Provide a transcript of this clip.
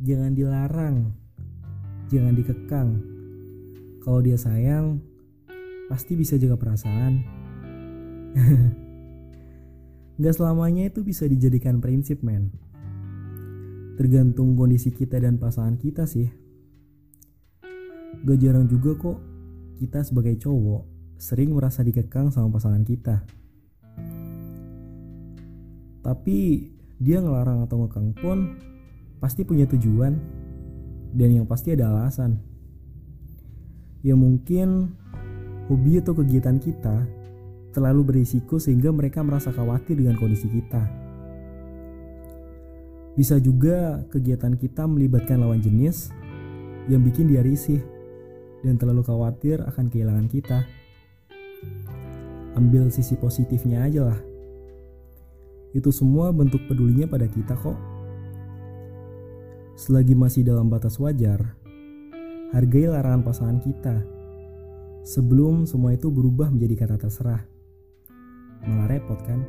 jangan dilarang, jangan dikekang. Kalau dia sayang, pasti bisa jaga perasaan. Gak selamanya itu bisa dijadikan prinsip, men. Tergantung kondisi kita dan pasangan kita sih. Gak jarang juga kok kita sebagai cowok sering merasa dikekang sama pasangan kita. Tapi dia ngelarang atau ngekang pun pasti punya tujuan dan yang pasti ada alasan. Ya mungkin hobi atau kegiatan kita terlalu berisiko sehingga mereka merasa khawatir dengan kondisi kita. Bisa juga kegiatan kita melibatkan lawan jenis yang bikin dia risih dan terlalu khawatir akan kehilangan kita. Ambil sisi positifnya aja lah. Itu semua bentuk pedulinya pada kita kok. Selagi masih dalam batas wajar, hargai larangan pasangan kita sebelum semua itu berubah menjadi kata terserah. Malah repot kan?